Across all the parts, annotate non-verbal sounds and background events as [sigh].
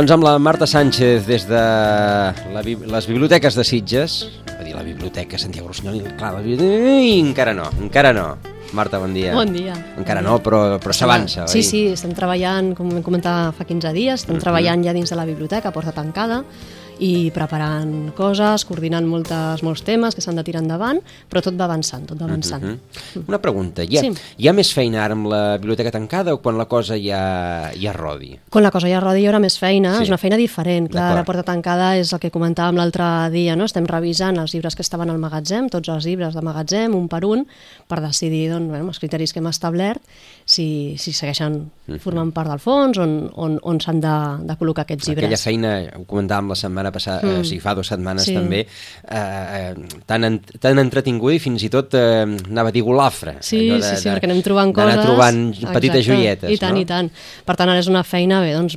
Doncs amb la Marta Sánchez des de la, les biblioteques de Sitges, va dir la biblioteca Santiago Rossinyol, i clar, la biblioteca... Ei, encara no, encara no. Marta, bon dia. Bon dia. Encara no, però, però s'avança, Sí, oi? sí, estem treballant, com vam comentar fa 15 dies, estem treballant ja dins de la biblioteca, porta tancada, i preparant coses, coordinant moltes, molts temes que s'han de tirar endavant, però tot va avançant, tot va avançant. Mhm. Una pregunta, hi ha, Sí. hi ha més feina ara amb la biblioteca tancada o quan la cosa ja, ja rodi? Quan la cosa ja rodi hi haurà més feina, Sí. és una feina diferent. Clar, la porta tancada és el que comentàvem l'altre dia, no? estem revisant els llibres que estaven al magatzem, tots els llibres de magatzem, un per un, per decidir doncs, bueno, els criteris que hem establert si, si segueixen Mhm. formant part del fons, on, on, on s'han de, de col·locar aquests llibres. Aquella feina, ho comentàvem la setmana passada, mm. o sigui, fa dues setmanes Sí. també, eh, eh, tan, en, tan entretinguda i fins i tot eh, anava a dir golafra. Sí, allò sí, sí, perquè anem trobant d'anar coses... trobant petites Exacte. joietes, I tant, no? i tant. Per tant, ara és una feina, bé, doncs,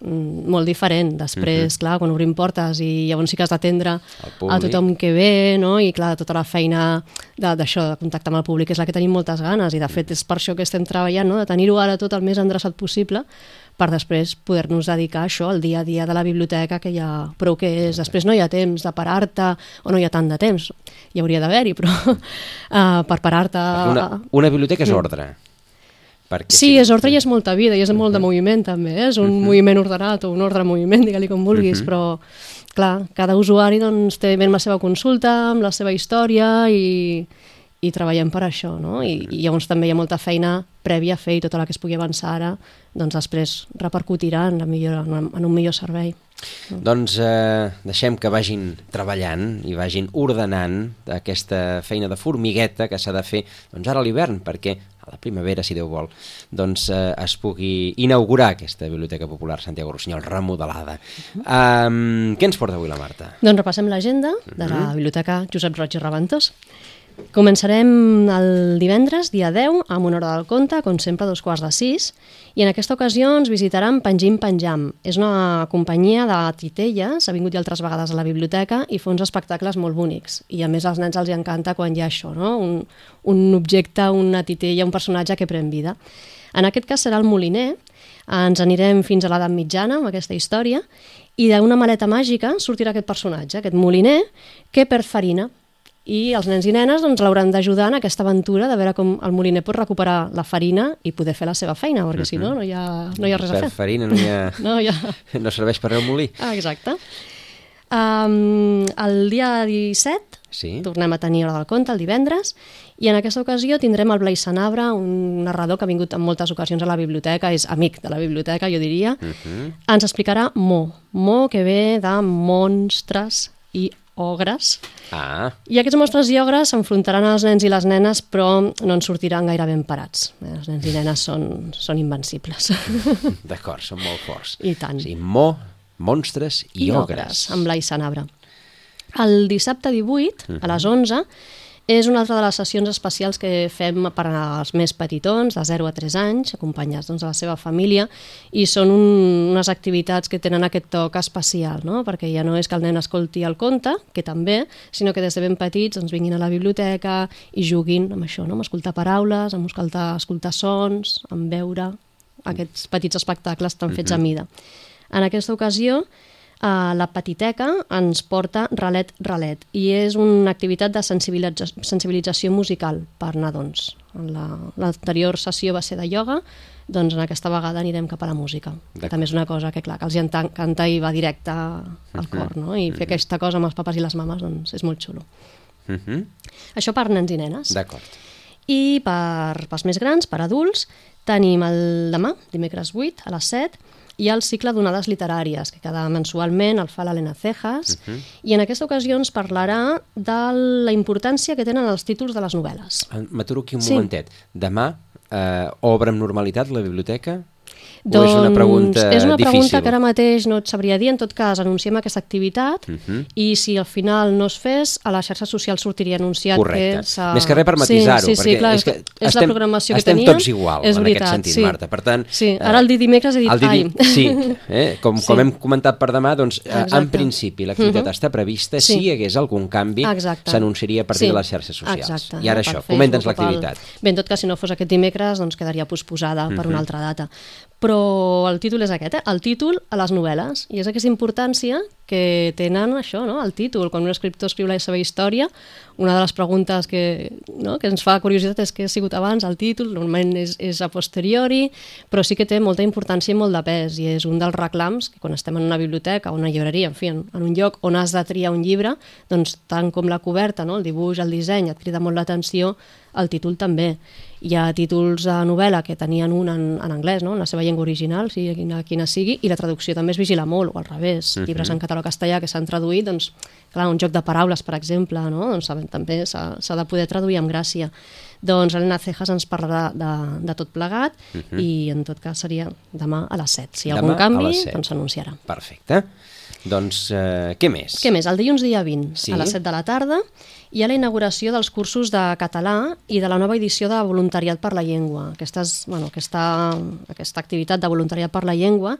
mm, molt diferent. Després, Mhm. clar, quan obrim portes i llavors sí que has d'atendre a tothom que ve, no? I clar, tota la feina de- d'això, de, contactar amb el públic, és la que tenim moltes ganes i de fet és per això que estem treballant, no? de tenir-ho ara tot el més endreçat possible per després poder-nos dedicar a això, al dia a dia de la biblioteca, que ja prou que és. Després no hi ha temps de parar-te, o no hi ha tant de temps, hi hauria d'haver-hi, però uh, [laughs] per parar-te... Una, una biblioteca és ordre. Perquè Sí, és ordre i és molta vida i és molt de moviment també, eh? és un moviment ordenat o un ordre moviment, digue-li com vulguis, però clar, cada usuari doncs, té ben la seva consulta, amb la seva història i, i treballem per això, no? I, I llavors també hi ha molta feina prèvia a fer i tota la que es pugui avançar ara, doncs després repercutirà en, la millor, en, un millor servei. Doncs eh, deixem que vagin treballant i vagin ordenant aquesta feina de formigueta que s'ha de fer doncs ara a l'hivern, perquè a la primavera, si Déu vol, doncs eh, es pugui inaugurar aquesta Biblioteca Popular Santiago Rossinyol remodelada. Um, què ens porta avui la Marta? Doncs repassem l'agenda de la Biblioteca Josep Roig i Reventós. Començarem el divendres, dia 10, amb una hora del conte, com sempre, dos quarts de sis, i en aquesta ocasió ens visitaran Penjim Penjam. És una companyia de titelles, ha vingut ja altres vegades a la biblioteca i fa uns espectacles molt bonics. I a més als nens els hi encanta quan hi ha això, no? un, un objecte, una titella, un personatge que pren vida. En aquest cas serà el Moliner, ens anirem fins a l'edat mitjana amb aquesta història, i d'una maleta màgica sortirà aquest personatge, aquest moliner, que perd farina. I els nens i nenes doncs, l'hauran d'ajudar en aquesta aventura de veure com el moliner pot recuperar la farina i poder fer la seva feina, perquè si no, no hi ha, no hi ha res a Per fer. farina no, hi ha... [laughs] No, hi ha... [laughs] no serveix per al molí. Ah, exacte. Um, el dia 17 Sí. tornem a tenir hora del conte, el divendres, i en aquesta ocasió tindrem el Blai Sanabra, un narrador que ha vingut en moltes ocasions a la biblioteca, és amic de la biblioteca, jo diria. Uh -huh. Ens explicarà Mo, Mo que ve de monstres i ogres. Ah, I aquests monstres i ogres s'enfrontaran als nens i les nenes, però no en sortiran gaire ben parats. Eh, Els nens i nenes són, són invencibles. [laughs] d'acord, són molt forts. I tant. Sí, mo, monstres i, i ogres. ogres, amb l'Ai Sanabra. El dissabte 18, a les 11, és una altra de les sessions especials que fem per als més petitons, de 0 a 3 anys, acompanyats doncs, de la seva família, i són un, unes activitats que tenen aquest toc especial, no? perquè ja no és que el nen escolti el conte, que també, sinó que des de ben petits doncs, vinguin a la biblioteca i juguin amb això, no? amb escoltar paraules, amb escoltar, escoltar sons, amb veure aquests petits espectacles tan fets a mida. En aquesta ocasió, Uh, la Petiteca ens porta Ralet Ralet i és una activitat de sensibilitza sensibilització musical per nadons. En la- L'anterior sessió va ser de ioga, doncs en aquesta vegada anirem cap a la música. També és una cosa que, clar, que els hi encanta i va directe al cor, no? I fer aquesta cosa amb els papes i les mames, doncs és molt xulo. Uh -huh. Això per nens i nenes. D'acord. I per, pels més grans, per adults, tenim el demà, dimecres 8, a les 7, hi ha el cicle d'onades literàries, que cada mensualment el fa l'Helena Cejas, uh -huh. i en aquesta ocasió ens parlarà de la importància que tenen els títols de les novel·les. M'aturo aquí un Sí. momentet. Demà eh, obre amb normalitat la biblioteca? O és una pregunta Doncs és una pregunta difícil? que ara mateix no et sabria dir. En tot cas, anunciem aquesta activitat Mhm. uh -huh. i si al final no es fes, a la xarxa social sortiria anunciat Correcte. que. Més que res per matisar-ho, sí, sí, sí, clar, és que és estem- la programació que estem teníem. tots igual, és en veritat, aquest sentit, sí. Marta. Per tant, Sí, eh, ara el dia dimecres he dit, el ai. di- Sí, eh? com, Sí. com hem comentat per demà, doncs eh, en Exacte. principi l'activitat Mhm. està prevista. Sí. Si hi hagués algun canvi, s'anunciaria a partir Sí. de les xarxes socials. Exacte. I ara no, això, comenta'ns l'activitat. Bé, en tot cas, si no fos aquest dimecres, doncs quedaria posposada per Mhm. una altra data. Però el títol és aquest, eh? el títol a les novel·les. I és aquesta importància que tenen això, no? el títol. Quan un escriptor escriu la seva història, una de les preguntes que, no? que ens fa curiositat és què ha sigut abans, el títol, normalment és, és a posteriori, però sí que té molta importància i molt de pes, i és un dels reclams que quan estem en una biblioteca o una llibreria, en fi, en, en un lloc on has de triar un llibre, doncs tant com la coberta, no? el dibuix, el disseny, et crida molt l'atenció, el títol també. Hi ha títols de novel·la que tenien un en, en anglès, no? en la seva llengua original, sigui quina, quina sigui, i la traducció també es vigila molt, o al revés. Mhm. Llibres en català o castellà que s'han traduït, doncs, clar, un joc de paraules, per exemple, no? doncs també s'ha de poder traduir amb gràcia. Doncs Elena Cejas ens parlarà de, de tot plegat Mhm. i en tot cas seria demà a les 7. Si hi ha Demà algun canvi, doncs s'anunciarà. Perfecte. Doncs, eh, què més? Què més? El dilluns dia 20, Sí. a les 7 de la tarda, hi ha la inauguració dels cursos de català i de la nova edició de Voluntariat per la Llengua. Aquesta, és, bueno, aquesta, aquesta activitat de Voluntariat per la Llengua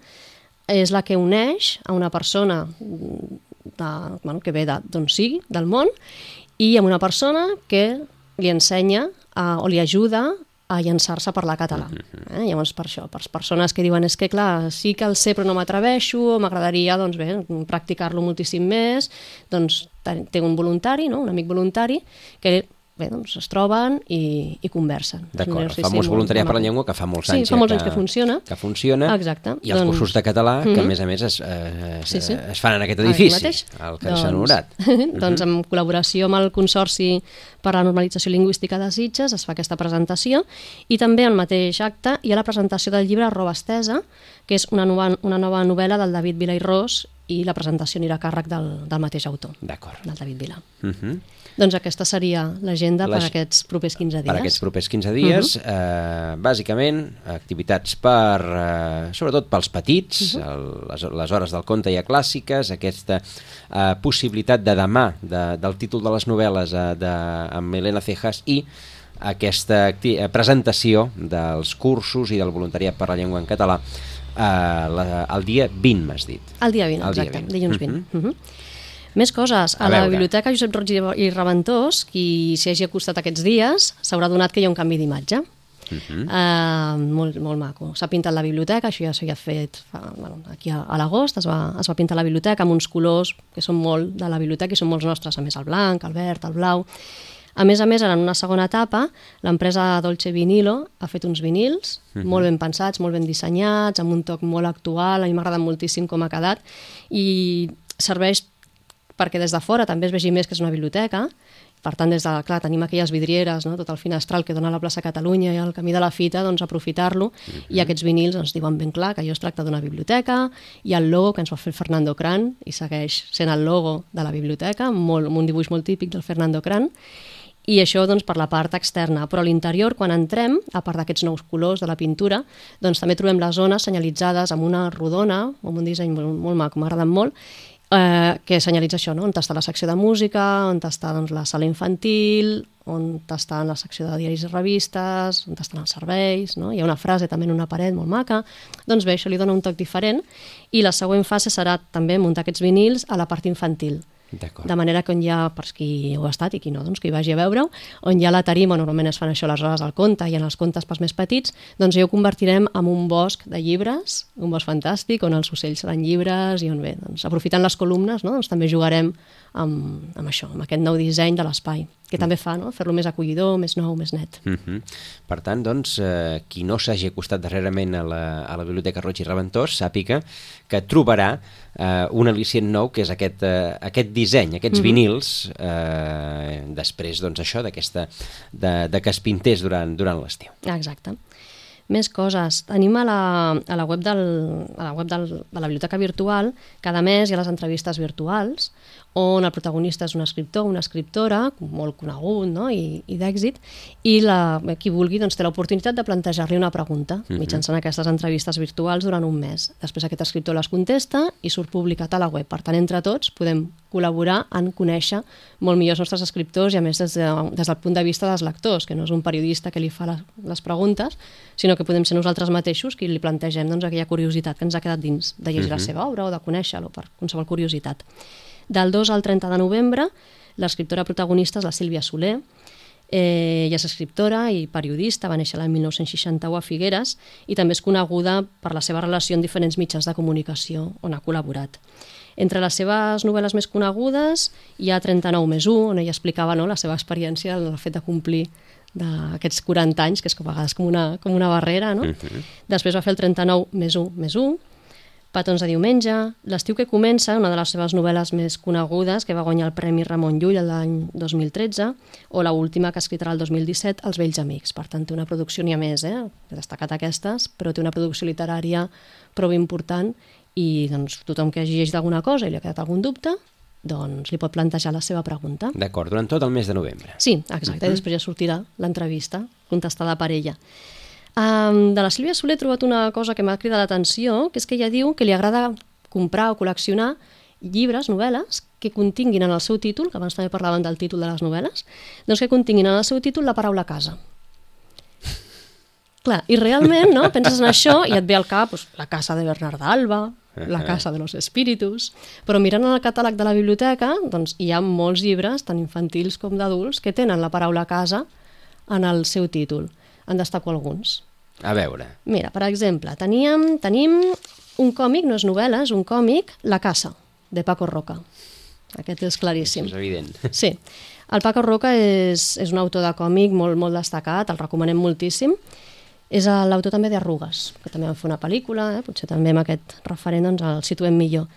és la que uneix a una persona de, bueno, que ve de- d'on sigui, del món, i amb una persona que li ensenya eh, o li ajuda a llançar-se per la català. Eh? Llavors, per això, per persones que diuen és que, clar, sí que el sé però no m'atreveixo, m'agradaria, doncs bé, practicar-lo moltíssim més, doncs té un voluntari, no? un amic voluntari, que bé, doncs es troben i, i conversen. D'acord, el famós molt- voluntariat per la llengua que fa molts Sí, anys fa ja molts anys que funciona. Que funciona. Exacte. I els Doncs- cursos de català, que a Mhm. més a més es, eh, es, Sí, sí. es fan en aquest edifici, el que s'ha honorat. [laughs] doncs en col·laboració amb el Consorci per a la Normalització Lingüística de Sitges es fa aquesta presentació i també al mateix acte hi ha la presentació del llibre Roba Estesa, que és una nova, una nova novel·la del David Vila i la presentació anirà a càrrec del, del mateix autor, del David Vila. Uh -huh. Doncs aquesta seria l'agenda per aquests propers 15 dies. Per aquests propers 15 dies, uh -huh. eh, bàsicament, activitats per, eh, sobretot pels petits, uh -huh. el, les, les hores del conte ja clàssiques, aquesta eh, possibilitat de demà de, del títol de les novel·les eh, de, amb Elena Cejas i aquesta presentació dels cursos i del voluntariat per la llengua en català la, el dia 20, m'has dit. El dia 20, El dia exacte, 20. dilluns 20. Mhm. Uh -huh. Més coses. A, A la veure. Biblioteca Josep Roig i- Reventós, qui s'hi hagi acostat aquests dies, s'haurà adonat que hi ha un canvi d'imatge. Mhm. Uh, molt, molt maco. S'ha pintat la biblioteca, això ja s'havia fet fa, bueno, aquí a, a l'agost, es, va, es va pintar la biblioteca amb uns colors que són molt de la biblioteca i són molts nostres, a més el blanc, el verd, el blau. A més a més, ara en una segona etapa, l'empresa Dolce Vinilo ha fet uns vinils Mhm. molt ben pensats, molt ben dissenyats, amb un toc molt actual, a mi m'agrada moltíssim com ha quedat, i serveix perquè des de fora també es vegi més que és una biblioteca, per tant, des de, clar, tenim aquelles vidrieres, no? tot el finestral que dona la plaça Catalunya i al camí de la Fita, doncs aprofitar-lo, i aquests vinils ens diuen ben clar que allò es tracta d'una biblioteca, i el logo que ens va fer el Fernando Cran, i segueix sent el logo de la biblioteca, molt, amb un dibuix molt típic del Fernando Cran, i això doncs, per la part externa. Però a l'interior, quan entrem, a part d'aquests nous colors de la pintura, doncs també trobem les zones senyalitzades amb una rodona, amb un disseny molt, molt maco, m'agraden molt, eh, que senyalitza això, no? on està la secció de música, on està doncs, la sala infantil, on està la secció de diaris i revistes, on estan els serveis, no? hi ha una frase també en una paret molt maca, doncs bé, això li dona un toc diferent, i la següent fase serà també muntar aquests vinils a la part infantil. De manera que on hi ha, per qui heu estat i qui no, doncs que hi vagi a veure-ho, on hi ha la tarima, normalment es fan això les hores del conte i en els contes pels més petits, doncs ja ho convertirem en un bosc de llibres, un bosc fantàstic, on els ocells seran llibres i on bé, doncs, aprofitant les columnes, no, doncs també jugarem amb, amb això, amb aquest nou disseny de l'espai, que també fa no, fer-lo més acollidor, més nou, més net. Uh -huh. Per tant, doncs, eh, qui no s'hagi acostat darrerament a la, a la Biblioteca Roig i Reventós sàpiga que trobarà eh, un al·licient nou, que és aquest, eh, aquest disseny, aquests Mhm. vinils, eh, després, doncs, això, d'aquesta, de, de que es pintés durant, durant l'estiu. Exacte. Més coses. Tenim a la, a la web, del, a la web del, de la biblioteca virtual, cada mes hi ha les entrevistes virtuals, on el protagonista és un escriptor una escriptora molt conegut no? i, i d'èxit, i la, qui vulgui doncs, té l'oportunitat de plantejar-li una pregunta uh -huh. mitjançant aquestes entrevistes virtuals durant un mes. Després aquest escriptor les contesta i surt publicat a la web. Per tant, entre tots podem col·laborar en conèixer molt millor els nostres escriptors i a més des, de, des del punt de vista dels lectors, que no és un periodista que li fa les, les preguntes, sinó que podem ser nosaltres mateixos qui li plantegem doncs, aquella curiositat que ens ha quedat dins de llegir uh -huh. la seva obra o de conèixer-lo per qualsevol curiositat. Del 2 al 30 de novembre, l'escriptora protagonista és la Sílvia Soler, Eh, ella és escriptora i periodista, va néixer l'any 1961 a Figueres i també és coneguda per la seva relació en diferents mitjans de comunicació on ha col·laborat. Entre les seves novel·les més conegudes hi ha 39 més 1, on ella explicava no, la seva experiència en el fet de complir d'aquests 40 anys, que és com a vegades com una, com una barrera. No? Uh -huh. Després va fer el 39 més 1 més 1, Petons de diumenge, L'estiu que comença, una de les seves novel·les més conegudes, que va guanyar el Premi Ramon Llull l'any 2013, o la última que escritarà el 2017, Els vells amics. Per tant, té una producció, n'hi ha més, eh? he destacat aquestes, però té una producció literària prou important i doncs, tothom que hagi llegit alguna cosa i li ha quedat algun dubte, doncs li pot plantejar la seva pregunta. D'acord, durant tot el mes de novembre. Sí, exacte, -huh. i després ja sortirà l'entrevista contestada per ella. Um, de la Sílvia Soler he trobat una cosa que m'ha cridat l'atenció, que és que ella diu que li agrada comprar o col·leccionar llibres, novel·les, que continguin en el seu títol, que abans també parlaven del títol de les novel·les, doncs que continguin en el seu títol la paraula casa. Clar, i realment, no?, penses en això i et ve al cap pues, la casa de Bernard Alba, la casa de los espíritus, però mirant en el catàleg de la biblioteca, doncs hi ha molts llibres, tant infantils com d'adults, que tenen la paraula casa en el seu títol. En destaco alguns. A veure. Mira, per exemple, teníem, tenim un còmic, no és novel·la, és un còmic, La casa, de Paco Roca. Aquest és claríssim. És evident. Sí. El Paco Roca és, és un autor de còmic molt, molt destacat, el recomanem moltíssim. És l'autor també d'Arrugues, que també van fer una pel·lícula, eh? potser també amb aquest referent doncs, el situem millor.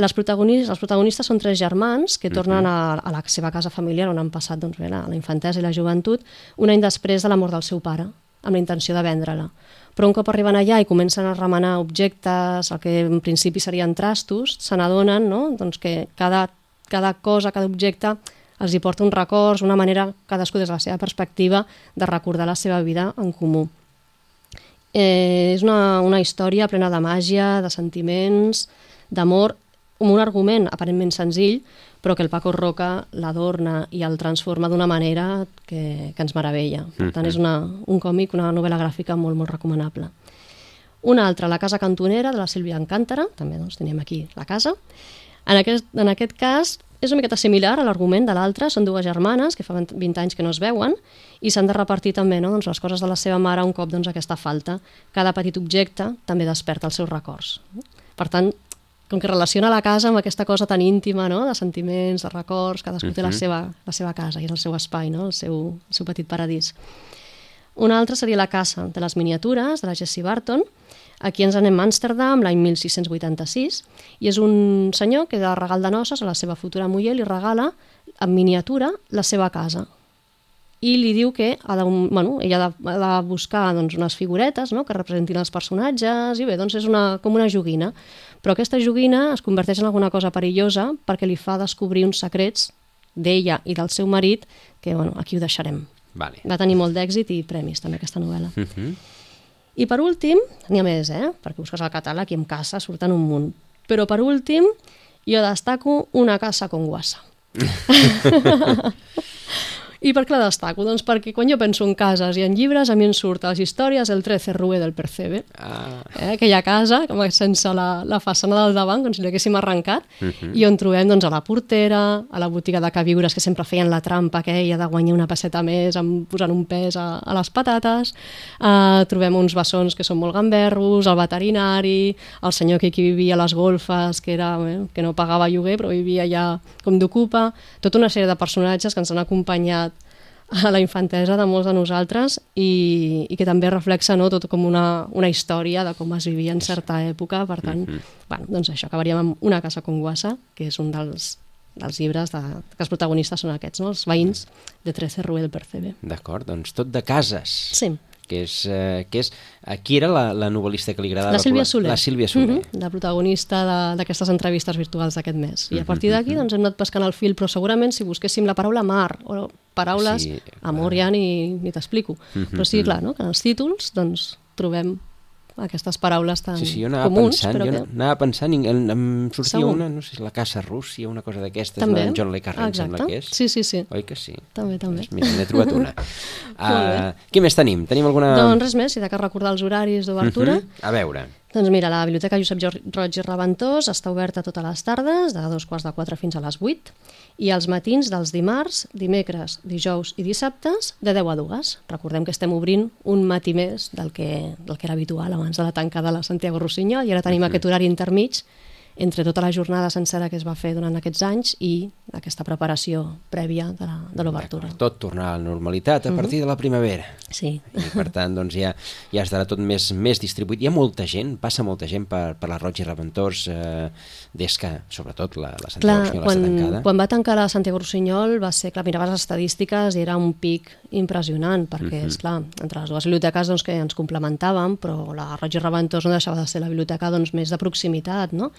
Les protagonistes, els protagonistes són tres germans que tornen a, a la seva casa familiar on han passat doncs, bé, la, la infantesa i la joventut un any després de la mort del seu pare, amb la intenció de vendre-la. Però un cop arriben allà i comencen a remenar objectes, el que en principi serien trastos, se n'adonen no? doncs que cada, cada cosa, cada objecte els hi porta uns records, una manera, cadascú des de la seva perspectiva, de recordar la seva vida en comú. Eh, és una, una història plena de màgia, de sentiments, d'amor, amb un argument aparentment senzill, però que el Paco Roca l'adorna i el transforma d'una manera que, que ens meravella. Per tant, és una, un còmic, una novel·la gràfica molt, molt recomanable. Una altra, La casa cantonera, de la Sílvia Encàntara, també doncs, tenim aquí la casa. En aquest, en aquest cas, és una miqueta similar a l'argument de l'altre, són dues germanes que fa 20 anys que no es veuen i s'han de repartir també no, doncs, les coses de la seva mare un cop doncs, aquesta falta. Cada petit objecte també desperta els seus records. Per tant, com que relaciona la casa amb aquesta cosa tan íntima, no? de sentiments, de records, cadascú uh -huh. té la seva, la seva casa i és el seu espai, no? el, seu, el seu petit paradís. Una altra seria la casa de les miniatures, de la Jessie Barton, Aquí ens anem a Amsterdam l'any 1686 i és un senyor que de regal de noces a la seva futura muller li regala en miniatura la seva casa i li diu que ha de, bueno, ella ha de, ha de buscar doncs, unes figuretes no?, que representin els personatges i bé, doncs és una, com una joguina però aquesta joguina es converteix en alguna cosa perillosa perquè li fa descobrir uns secrets d'ella i del seu marit que, bueno, aquí ho deixarem. Vale. Va tenir molt d'èxit i premis, també, aquesta novel·la. Uh -huh. I per últim, n'hi ha més, eh? perquè busques el catàleg i en casa surten un munt. Però per últim, jo destaco una casa con guasa. [laughs] I per què la destaco? Doncs perquè quan jo penso en cases i en llibres, a mi em surt les històries El 13 Rue del Percebe. Ah. Eh? Aquella casa, com sense la, la façana del davant, com si l'haguéssim arrencat, uh Mhm. -huh. i on trobem doncs, a la portera, a la botiga de queviures, que sempre feien la trampa aquella de guanyar una passeta més amb, posant un pes a, a les patates. Uh, trobem uns bessons que són molt gamberros, el veterinari, el senyor que aquí vivia a les golfes, que, era, eh, que no pagava lloguer, però vivia allà com d'ocupa. Tota una sèrie de personatges que ens han acompanyat a la infantesa de molts de nosaltres i, i que també reflexa no, tot com una, una història de com es vivia en certa època. Per tant, mm -hmm. bueno, doncs això, acabaríem amb Una casa con guasa, que és un dels, dels llibres de, que els protagonistes són aquests, no? els veïns de 13 Rue del Percebe. D'acord, doncs tot de cases. Sí. que és, eh, que és qui era la, la novel·lista que li agradava? La Sílvia Soler. La Sílvia Soler. Mm -hmm, la protagonista d'aquestes entrevistes virtuals d'aquest mes. I a partir d'aquí doncs, hem anat pescant el fil, però segurament si busquéssim la paraula mar o paraules, Sí, amor ja ni, ni t'explico. Però sí, clar, no? que en els títols doncs, trobem aquestes paraules tan Sí, sí, jo anava comuns, pensant, però jo que... anava pensant, i em, sortia Segur. una, no sé, la Casa Rússia, una cosa d'aquestes, la d'en John Le Carré, em sembla que és. Sí, sí, sí. Oi que sí? També, també. Doncs mira, n'he trobat una. [laughs] uh, què més tenim? Tenim alguna... Doncs res més, si de que recordar els horaris d'obertura. Mhm. A veure, Doncs mira, la Biblioteca Josep Jo- Roig i Reventós està oberta totes les tardes, de dos quarts de quatre fins a les 8, i els matins dels dimarts, dimecres, dijous i dissabtes, de 10 a 2. Recordem que estem obrint un matí més del que, del que era habitual abans de la tancada de la Santiago Rossinyol, i ara tenim aquest horari intermig entre tota la jornada sencera que es va fer durant aquests anys i aquesta preparació prèvia de l'obertura. tot tornar a la normalitat a Mhm. partir de la primavera. Sí. I per tant, doncs ja, ja estarà tot més, més distribuït. Hi ha molta gent, passa molta gent per, per la Roig i Reventós eh, des que, sobretot, la, la Santiago Clar, Rossinyol quan, està tancada. quan va tancar la Santiago Rossinyol va ser, clar, miraves les estadístiques i era un pic impressionant, perquè, Mhm. és clar, entre les dues biblioteques doncs, que ens complementàvem, però la Roig i Reventós no deixava de ser la biblioteca doncs, més de proximitat, no?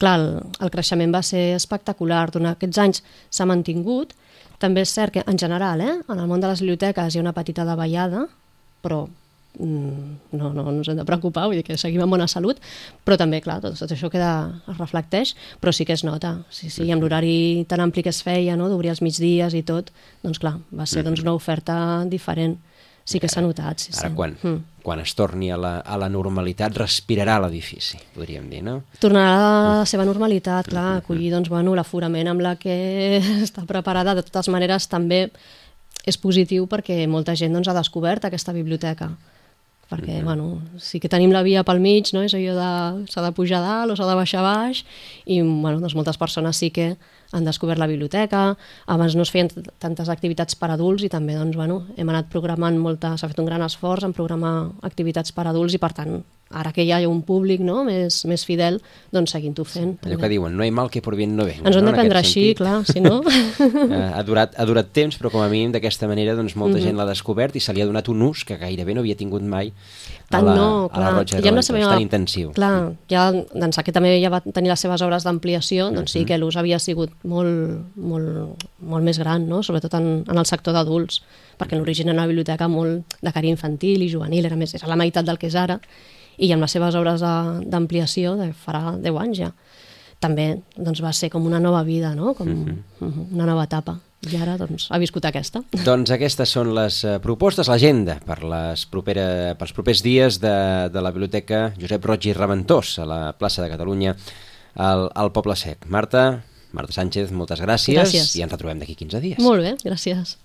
Clar, el, el creixement va ser espectacular, durant aquests anys s'ha mantingut, també és cert que en general, eh, en el món de les biblioteques hi ha una petita davallada, però mm, no, no, no ens hem de preocupar, vull dir que seguim amb bona salut, però també, clar, tot, tot això queda, es reflecteix, però sí que es nota, sí, sí, amb l'horari tan ampli que es feia, no, d'obrir els migdies i tot, doncs clar, va ser doncs, una oferta diferent, sí que s'ha notat, sí, Ara, sí. quan, Mm. quan es torni a la, a la normalitat, respirarà l'edifici, podríem dir, no? Tornarà a la seva normalitat, clar, acollir doncs, bueno, l'aforament amb la que [laughs] està preparada, de totes maneres també és positiu perquè molta gent doncs, ha descobert aquesta biblioteca perquè bueno, sí que tenim la via pel mig, no? és allò de s'ha de pujar dalt o s'ha de baixar baix i bueno, doncs moltes persones sí que han descobert la biblioteca, abans no es feien tantes activitats per adults i també doncs, bueno, hem anat programant molta, s'ha fet un gran esforç en programar activitats per adults i per tant ara que ja hi ha un públic no? més, més fidel, doncs seguint-ho fent. Allò també. que diuen, no hay mal que por bien no venga. Ens ho hem no? de En prendre així, sentit. clar, si no... [laughs] Eh, ha, durat, ha durat temps, però com a mínim d'aquesta manera doncs, molta Mhm. gent l'ha descobert i se li ha donat un ús que gairebé no havia tingut mai a Tant la, no, a la clar. I ja amb la Reventós, seva... tan intensiu. Clar, ja d'ençà que també ja va tenir les seves obres d'ampliació, doncs Mhm. sí que l'ús havia sigut molt, molt, molt més gran, no? sobretot en, en el sector d'adults, perquè en l'origen era una biblioteca molt de carí infantil i juvenil, era, més, era la meitat del que és ara, i amb les seves obres de- d'ampliació, de, farà 10 anys ja, també doncs, va ser com una nova vida, no? com Mhm. una nova etapa. I ara doncs, ha viscut aquesta. [laughs] Doncs aquestes són les eh, propostes, l'agenda per les propera, pels propers dies de, de la Biblioteca Josep Roig i Reventós a la plaça de Catalunya al, al Poble Sec. Marta, Marta Sánchez, moltes gràcies, Gràcies. i ens retrobem d'aquí 15 dies. Molt bé, gràcies.